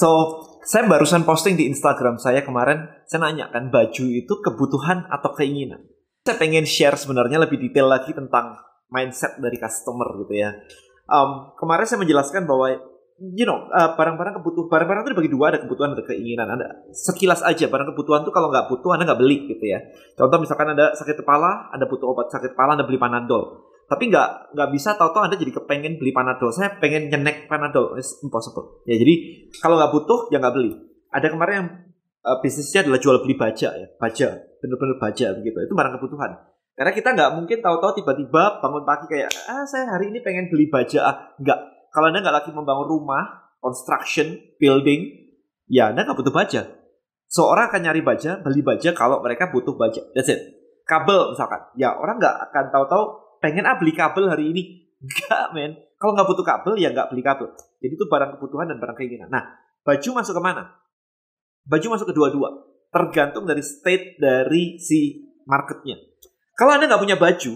So, saya barusan posting di Instagram saya kemarin, saya nanya kan baju itu kebutuhan atau keinginan. Saya pengen share sebenarnya lebih detail lagi tentang mindset dari customer gitu ya. Um, kemarin saya menjelaskan bahwa you know uh, barang-barang kebutuhan barang-barang itu dibagi dua ada kebutuhan ada keinginan ada sekilas aja barang kebutuhan tuh kalau nggak butuh anda nggak beli gitu ya contoh misalkan ada sakit kepala anda butuh obat sakit kepala anda beli panadol tapi nggak nggak bisa tahu-tahu anda jadi kepengen beli panadol saya pengen nyenek panadol It's impossible ya jadi kalau nggak butuh ya nggak beli ada kemarin yang uh, bisnisnya adalah jual beli baja ya baja bener-bener baja begitu itu barang kebutuhan karena kita nggak mungkin tahu-tahu tiba-tiba bangun pagi kayak ah saya hari ini pengen beli baja ah nggak kalau Anda nggak lagi membangun rumah, construction, building, ya Anda nggak butuh baja. Seorang akan nyari baja, beli baja kalau mereka butuh baja. That's it. Kabel misalkan. Ya orang nggak akan tahu-tahu pengen ah beli kabel hari ini. Enggak men. Kalau nggak butuh kabel ya nggak beli kabel. Jadi itu barang kebutuhan dan barang keinginan. Nah baju masuk ke mana? Baju masuk ke dua-dua. Tergantung dari state dari si marketnya. Kalau Anda nggak punya baju,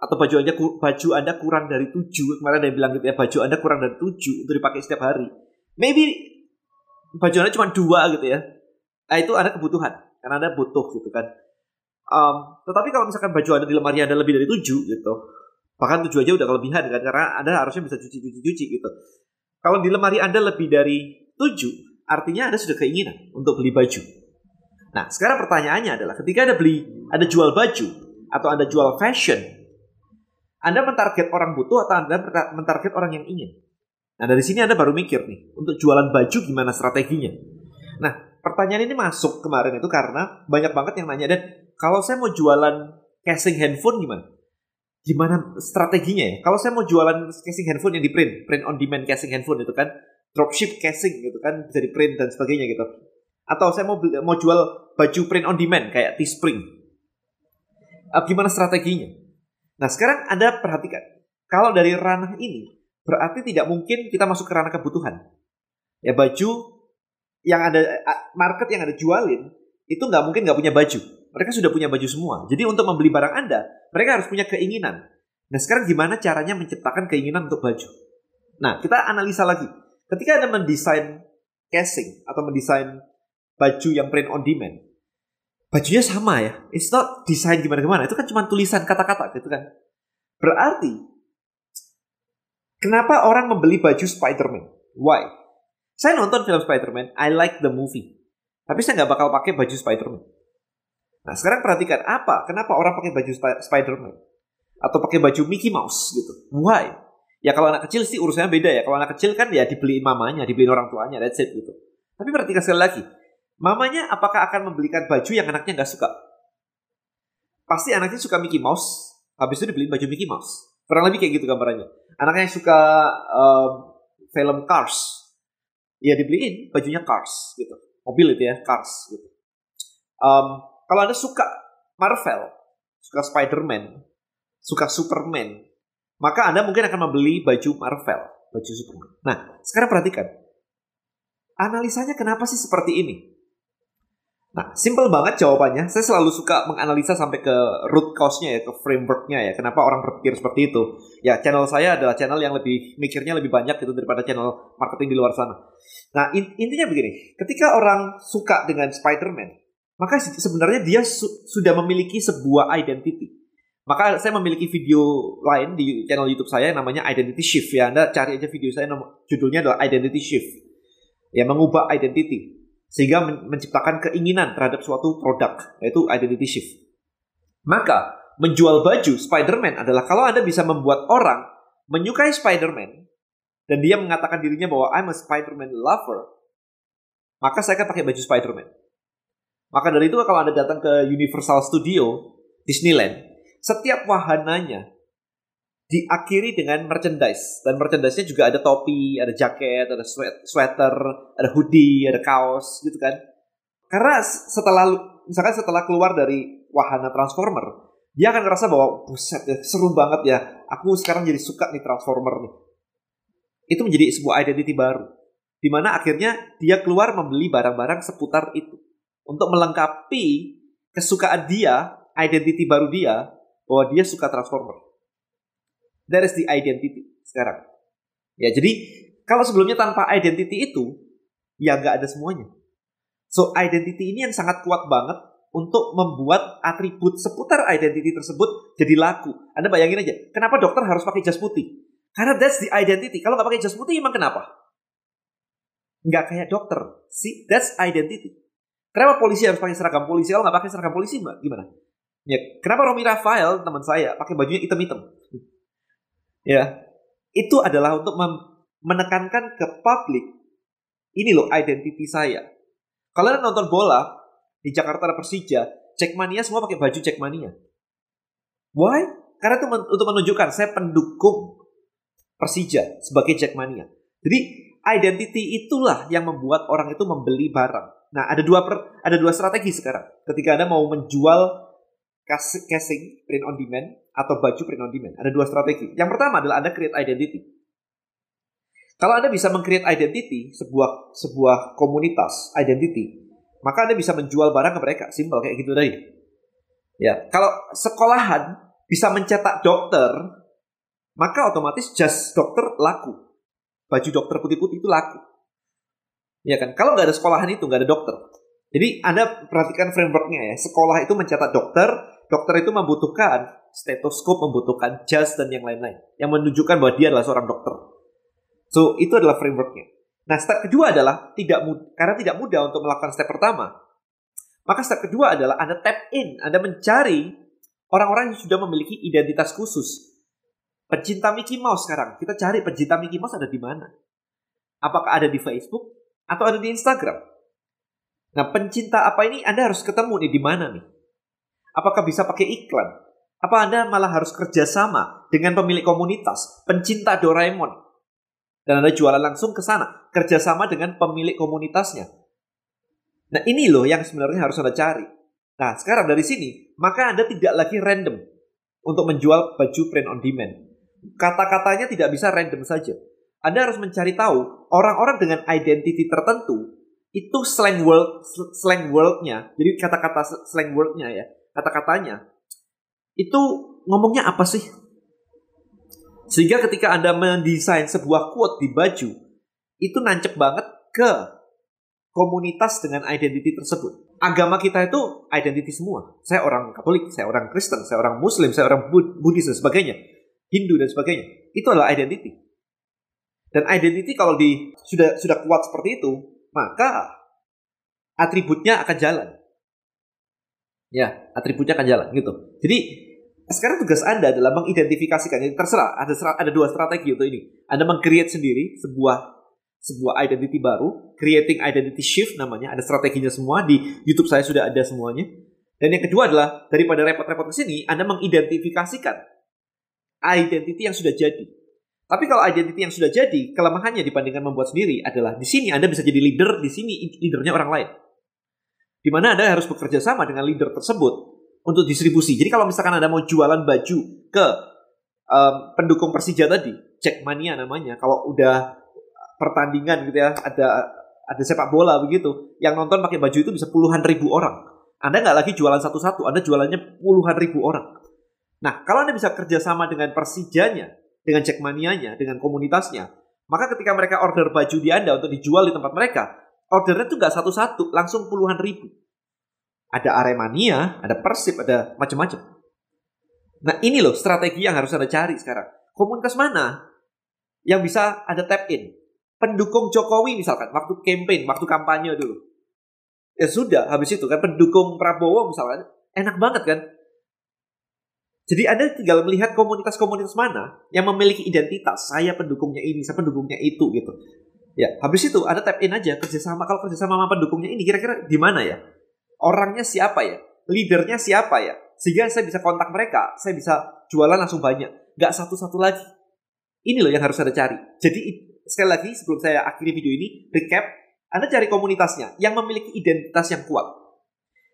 atau baju anda baju anda kurang dari tujuh kemarin ada yang bilang gitu ya baju anda kurang dari tujuh untuk dipakai setiap hari maybe baju anda cuma dua gitu ya nah itu ada kebutuhan karena anda butuh gitu kan um, tetapi kalau misalkan baju anda di lemari anda lebih dari tujuh gitu bahkan tujuh aja udah kelebihan kan karena anda harusnya bisa cuci cuci cuci gitu kalau di lemari anda lebih dari tujuh artinya anda sudah keinginan untuk beli baju nah sekarang pertanyaannya adalah ketika anda beli ada jual baju atau anda jual fashion anda mentarget orang butuh atau Anda mentarget orang yang ingin? Nah dari sini Anda baru mikir nih, untuk jualan baju gimana strateginya? Nah pertanyaan ini masuk kemarin itu karena banyak banget yang nanya, dan kalau saya mau jualan casing handphone gimana? Gimana strateginya ya? Kalau saya mau jualan casing handphone yang di print, print on demand casing handphone itu kan, dropship casing gitu kan, bisa di print dan sebagainya gitu. Atau saya mau mau jual baju print on demand kayak Teespring. Uh, gimana strateginya? Nah sekarang Anda perhatikan, kalau dari ranah ini berarti tidak mungkin kita masuk ke ranah kebutuhan. Ya baju yang ada market yang ada jualin itu nggak mungkin nggak punya baju. Mereka sudah punya baju semua. Jadi untuk membeli barang Anda, mereka harus punya keinginan. Nah sekarang gimana caranya menciptakan keinginan untuk baju? Nah kita analisa lagi. Ketika Anda mendesain casing atau mendesain baju yang print on demand, bajunya sama ya. It's not desain gimana-gimana. Itu kan cuma tulisan kata-kata gitu kan. Berarti, kenapa orang membeli baju Spider-Man? Why? Saya nonton film Spider-Man, I like the movie. Tapi saya nggak bakal pakai baju Spider-Man. Nah sekarang perhatikan, apa? Kenapa orang pakai baju Spider-Man? Atau pakai baju Mickey Mouse gitu. Why? Ya kalau anak kecil sih urusannya beda ya. Kalau anak kecil kan ya dibeliin mamanya, dibeliin orang tuanya, that's it gitu. Tapi perhatikan sekali lagi, Mamanya apakah akan membelikan baju yang anaknya nggak suka? Pasti anaknya suka Mickey Mouse, habis itu dibeliin baju Mickey Mouse. Kurang lebih kayak gitu gambarannya. Anaknya suka um, film Cars, ya dibeliin bajunya Cars gitu. Mobil itu ya, Cars gitu. Um, kalau anda suka Marvel, suka Spider-Man, suka Superman, maka anda mungkin akan membeli baju Marvel, baju Superman. Nah, sekarang perhatikan. Analisanya kenapa sih seperti ini? Nah, simple banget jawabannya. Saya selalu suka menganalisa sampai ke root cause-nya ya, ke framework-nya ya. Kenapa orang berpikir seperti itu? Ya, channel saya adalah channel yang lebih mikirnya lebih banyak gitu daripada channel marketing di luar sana. Nah, intinya begini. Ketika orang suka dengan Spider-Man, maka sebenarnya dia su sudah memiliki sebuah identity. Maka saya memiliki video lain di channel YouTube saya yang namanya Identity Shift ya. Anda cari aja video saya judulnya adalah Identity Shift. Ya, mengubah identity sehingga menciptakan keinginan terhadap suatu produk yaitu identity shift. Maka menjual baju Spider-Man adalah kalau Anda bisa membuat orang menyukai Spider-Man dan dia mengatakan dirinya bahwa I'm a Spider-Man lover, maka saya akan pakai baju Spider-Man. Maka dari itu kalau Anda datang ke Universal Studio Disneyland, setiap wahananya diakhiri dengan merchandise dan merchandise-nya juga ada topi, ada jaket, ada sweater, ada hoodie, ada kaos gitu kan. Karena setelah misalkan setelah keluar dari wahana Transformer, dia akan ngerasa bahwa buset ya, seru banget ya. Aku sekarang jadi suka nih Transformer nih. Itu menjadi sebuah identity baru. Di mana akhirnya dia keluar membeli barang-barang seputar itu. Untuk melengkapi kesukaan dia, identity baru dia, bahwa dia suka Transformer. That is the identity sekarang. Ya, jadi kalau sebelumnya tanpa identity itu, Ya nggak ada semuanya. So identity ini yang sangat kuat banget untuk membuat atribut seputar identity tersebut jadi laku. Anda bayangin aja, kenapa dokter harus pakai jas putih? Karena that's the identity. Kalau nggak pakai jas putih, emang kenapa? Nggak kayak dokter. See, that's identity. Kenapa polisi harus pakai seragam polisi? Kalau nggak pakai seragam polisi, mbak, gimana? Ya, kenapa Romi Rafael, teman saya, pakai bajunya hitam-hitam? Ya, itu adalah untuk menekankan ke publik, ini loh identity saya. Kalau nonton bola, di Jakarta ada Persija, Jackmania semua pakai baju Jackmania. Why? Karena itu untuk menunjukkan saya pendukung Persija sebagai Jackmania. Jadi identity itulah yang membuat orang itu membeli barang. Nah, ada dua per, ada dua strategi sekarang. Ketika Anda mau menjual casing print on demand atau baju print on demand, ada dua strategi. Yang pertama adalah Anda create identity. Kalau Anda bisa meng-create identity, sebuah sebuah komunitas identity, maka Anda bisa menjual barang ke mereka. Simpel kayak gitu tadi. Ya, kalau sekolahan bisa mencetak dokter, maka otomatis jas dokter laku. Baju dokter putih-putih itu laku. Ya kan? Kalau nggak ada sekolahan itu, nggak ada dokter. Jadi Anda perhatikan frameworknya ya. Sekolah itu mencetak dokter, dokter itu membutuhkan stetoskop, membutuhkan jas dan yang lain-lain. Yang menunjukkan bahwa dia adalah seorang dokter. So, itu adalah frameworknya. Nah, step kedua adalah tidak mudah, karena tidak mudah untuk melakukan step pertama. Maka step kedua adalah Anda tap in, Anda mencari orang-orang yang sudah memiliki identitas khusus. Pecinta Mickey Mouse sekarang, kita cari pecinta Mickey Mouse ada di mana? Apakah ada di Facebook atau ada di Instagram? Nah, pencinta apa ini Anda harus ketemu nih di mana nih? Apakah bisa pakai iklan? Apa Anda malah harus kerjasama dengan pemilik komunitas, pencinta Doraemon, dan Anda jualan langsung ke sana, kerjasama dengan pemilik komunitasnya. Nah ini loh yang sebenarnya harus Anda cari. Nah sekarang dari sini, maka Anda tidak lagi random untuk menjual baju print on demand. Kata-katanya tidak bisa random saja. Anda harus mencari tahu orang-orang dengan identity tertentu itu slang word slang wordnya jadi kata-kata slang wordnya ya kata-katanya itu ngomongnya apa sih sehingga ketika Anda mendesain sebuah quote di baju, itu nancep banget ke komunitas dengan identity tersebut. Agama kita itu identity semua. Saya orang Katolik, saya orang Kristen, saya orang Muslim, saya orang Buddhis dan sebagainya. Hindu dan sebagainya. Itu adalah identity. Dan identity kalau di sudah sudah kuat seperti itu, maka atributnya akan jalan. Ya, atributnya akan jalan gitu. Jadi sekarang tugas Anda adalah mengidentifikasikan. Jadi terserah ada ada dua strategi untuk ini. Anda mengcreate sendiri sebuah sebuah identity baru, creating identity shift namanya. Ada strateginya semua di YouTube saya sudah ada semuanya. Dan yang kedua adalah daripada repot-repot ke sini, Anda mengidentifikasikan identity yang sudah jadi. Tapi kalau identity yang sudah jadi, kelemahannya dibandingkan membuat sendiri adalah di sini Anda bisa jadi leader, di sini leadernya orang lain. Di mana Anda harus bekerja sama dengan leader tersebut untuk distribusi. Jadi kalau misalkan Anda mau jualan baju ke um, pendukung Persija tadi, Jackmania namanya, kalau udah pertandingan gitu ya, ada ada sepak bola begitu, yang nonton pakai baju itu bisa puluhan ribu orang. Anda nggak lagi jualan satu-satu, Anda jualannya puluhan ribu orang. Nah, kalau Anda bisa kerjasama dengan Persijanya, dengan Jackmanianya, dengan komunitasnya, maka ketika mereka order baju di Anda untuk dijual di tempat mereka, ordernya tuh nggak satu-satu, langsung puluhan ribu. Ada Aremania, ada Persib, ada macam-macam. Nah ini loh strategi yang harus Anda cari sekarang. Komunitas mana yang bisa ada tap in? Pendukung Jokowi misalkan, waktu campaign, waktu kampanye dulu. Ya sudah, habis itu kan pendukung Prabowo misalkan, enak banget kan? Jadi Anda tinggal melihat komunitas-komunitas mana yang memiliki identitas. Saya pendukungnya ini, saya pendukungnya itu gitu. Ya, habis itu ada tap in aja kerjasama. Kalau kerjasama sama pendukungnya ini kira-kira di mana ya? orangnya siapa ya, leadernya siapa ya, sehingga saya bisa kontak mereka, saya bisa jualan langsung banyak, nggak satu-satu lagi. Ini loh yang harus Anda cari. Jadi sekali lagi sebelum saya akhiri video ini, recap, Anda cari komunitasnya yang memiliki identitas yang kuat.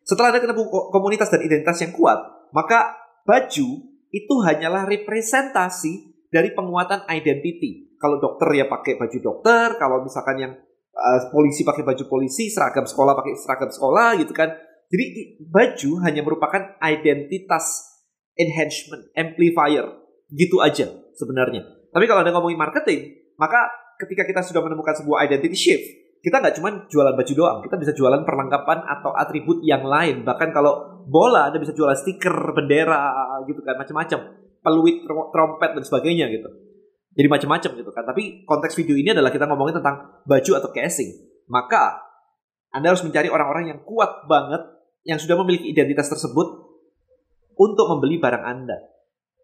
Setelah Anda ketemu komunitas dan identitas yang kuat, maka baju itu hanyalah representasi dari penguatan identity. Kalau dokter ya pakai baju dokter, kalau misalkan yang uh, polisi pakai baju polisi, seragam sekolah pakai seragam sekolah gitu kan. Jadi baju hanya merupakan identitas enhancement, amplifier, gitu aja sebenarnya. Tapi kalau Anda ngomongin marketing, maka ketika kita sudah menemukan sebuah identity shift, kita nggak cuma jualan baju doang, kita bisa jualan perlengkapan atau atribut yang lain. Bahkan kalau bola, Anda bisa jualan stiker, bendera, gitu kan, macam-macam. Peluit, trompet, dan sebagainya gitu. Jadi macam-macam gitu kan. Tapi konteks video ini adalah kita ngomongin tentang baju atau casing. Maka, Anda harus mencari orang-orang yang kuat banget, yang sudah memiliki identitas tersebut, untuk membeli barang Anda.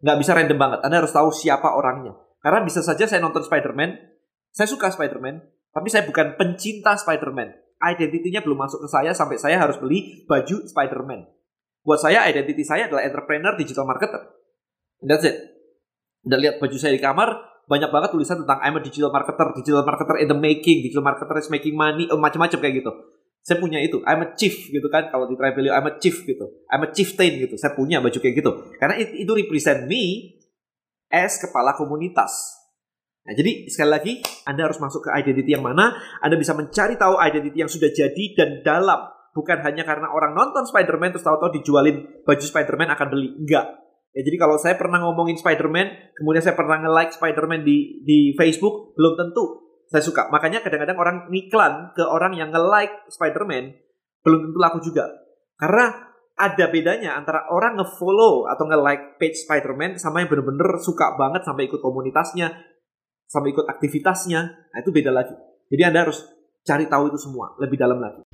Nggak bisa random banget, Anda harus tahu siapa orangnya. Karena bisa saja saya nonton Spider-Man, saya suka Spider-Man, tapi saya bukan pencinta Spider-Man. Identitinya belum masuk ke saya sampai saya harus beli baju Spider-Man. Buat saya, identiti saya adalah entrepreneur digital marketer. that's it. Udah lihat baju saya di kamar, banyak banget tulisan tentang I'm a digital marketer, digital marketer in the making, digital marketer is making money, oh, macam-macam kayak gitu. Saya punya itu, I'm a chief gitu kan, kalau di Travelio I'm a chief gitu, I'm a chieftain gitu, saya punya baju kayak gitu. Karena itu represent me as kepala komunitas. Nah, jadi sekali lagi Anda harus masuk ke identity yang mana, Anda bisa mencari tahu identity yang sudah jadi dan dalam. Bukan hanya karena orang nonton Spider-Man terus tahu-tahu dijualin baju Spider-Man akan beli. Enggak. Ya, jadi kalau saya pernah ngomongin Spider-Man, kemudian saya pernah nge-like Spider-Man di, di Facebook, belum tentu saya suka. Makanya kadang-kadang orang ngiklan ke orang yang nge-like Spider-Man, belum tentu laku juga. Karena ada bedanya antara orang nge-follow atau nge-like page Spider-Man sama yang bener-bener suka banget sampai ikut komunitasnya, sampai ikut aktivitasnya. Nah, itu beda lagi. Jadi Anda harus cari tahu itu semua lebih dalam lagi.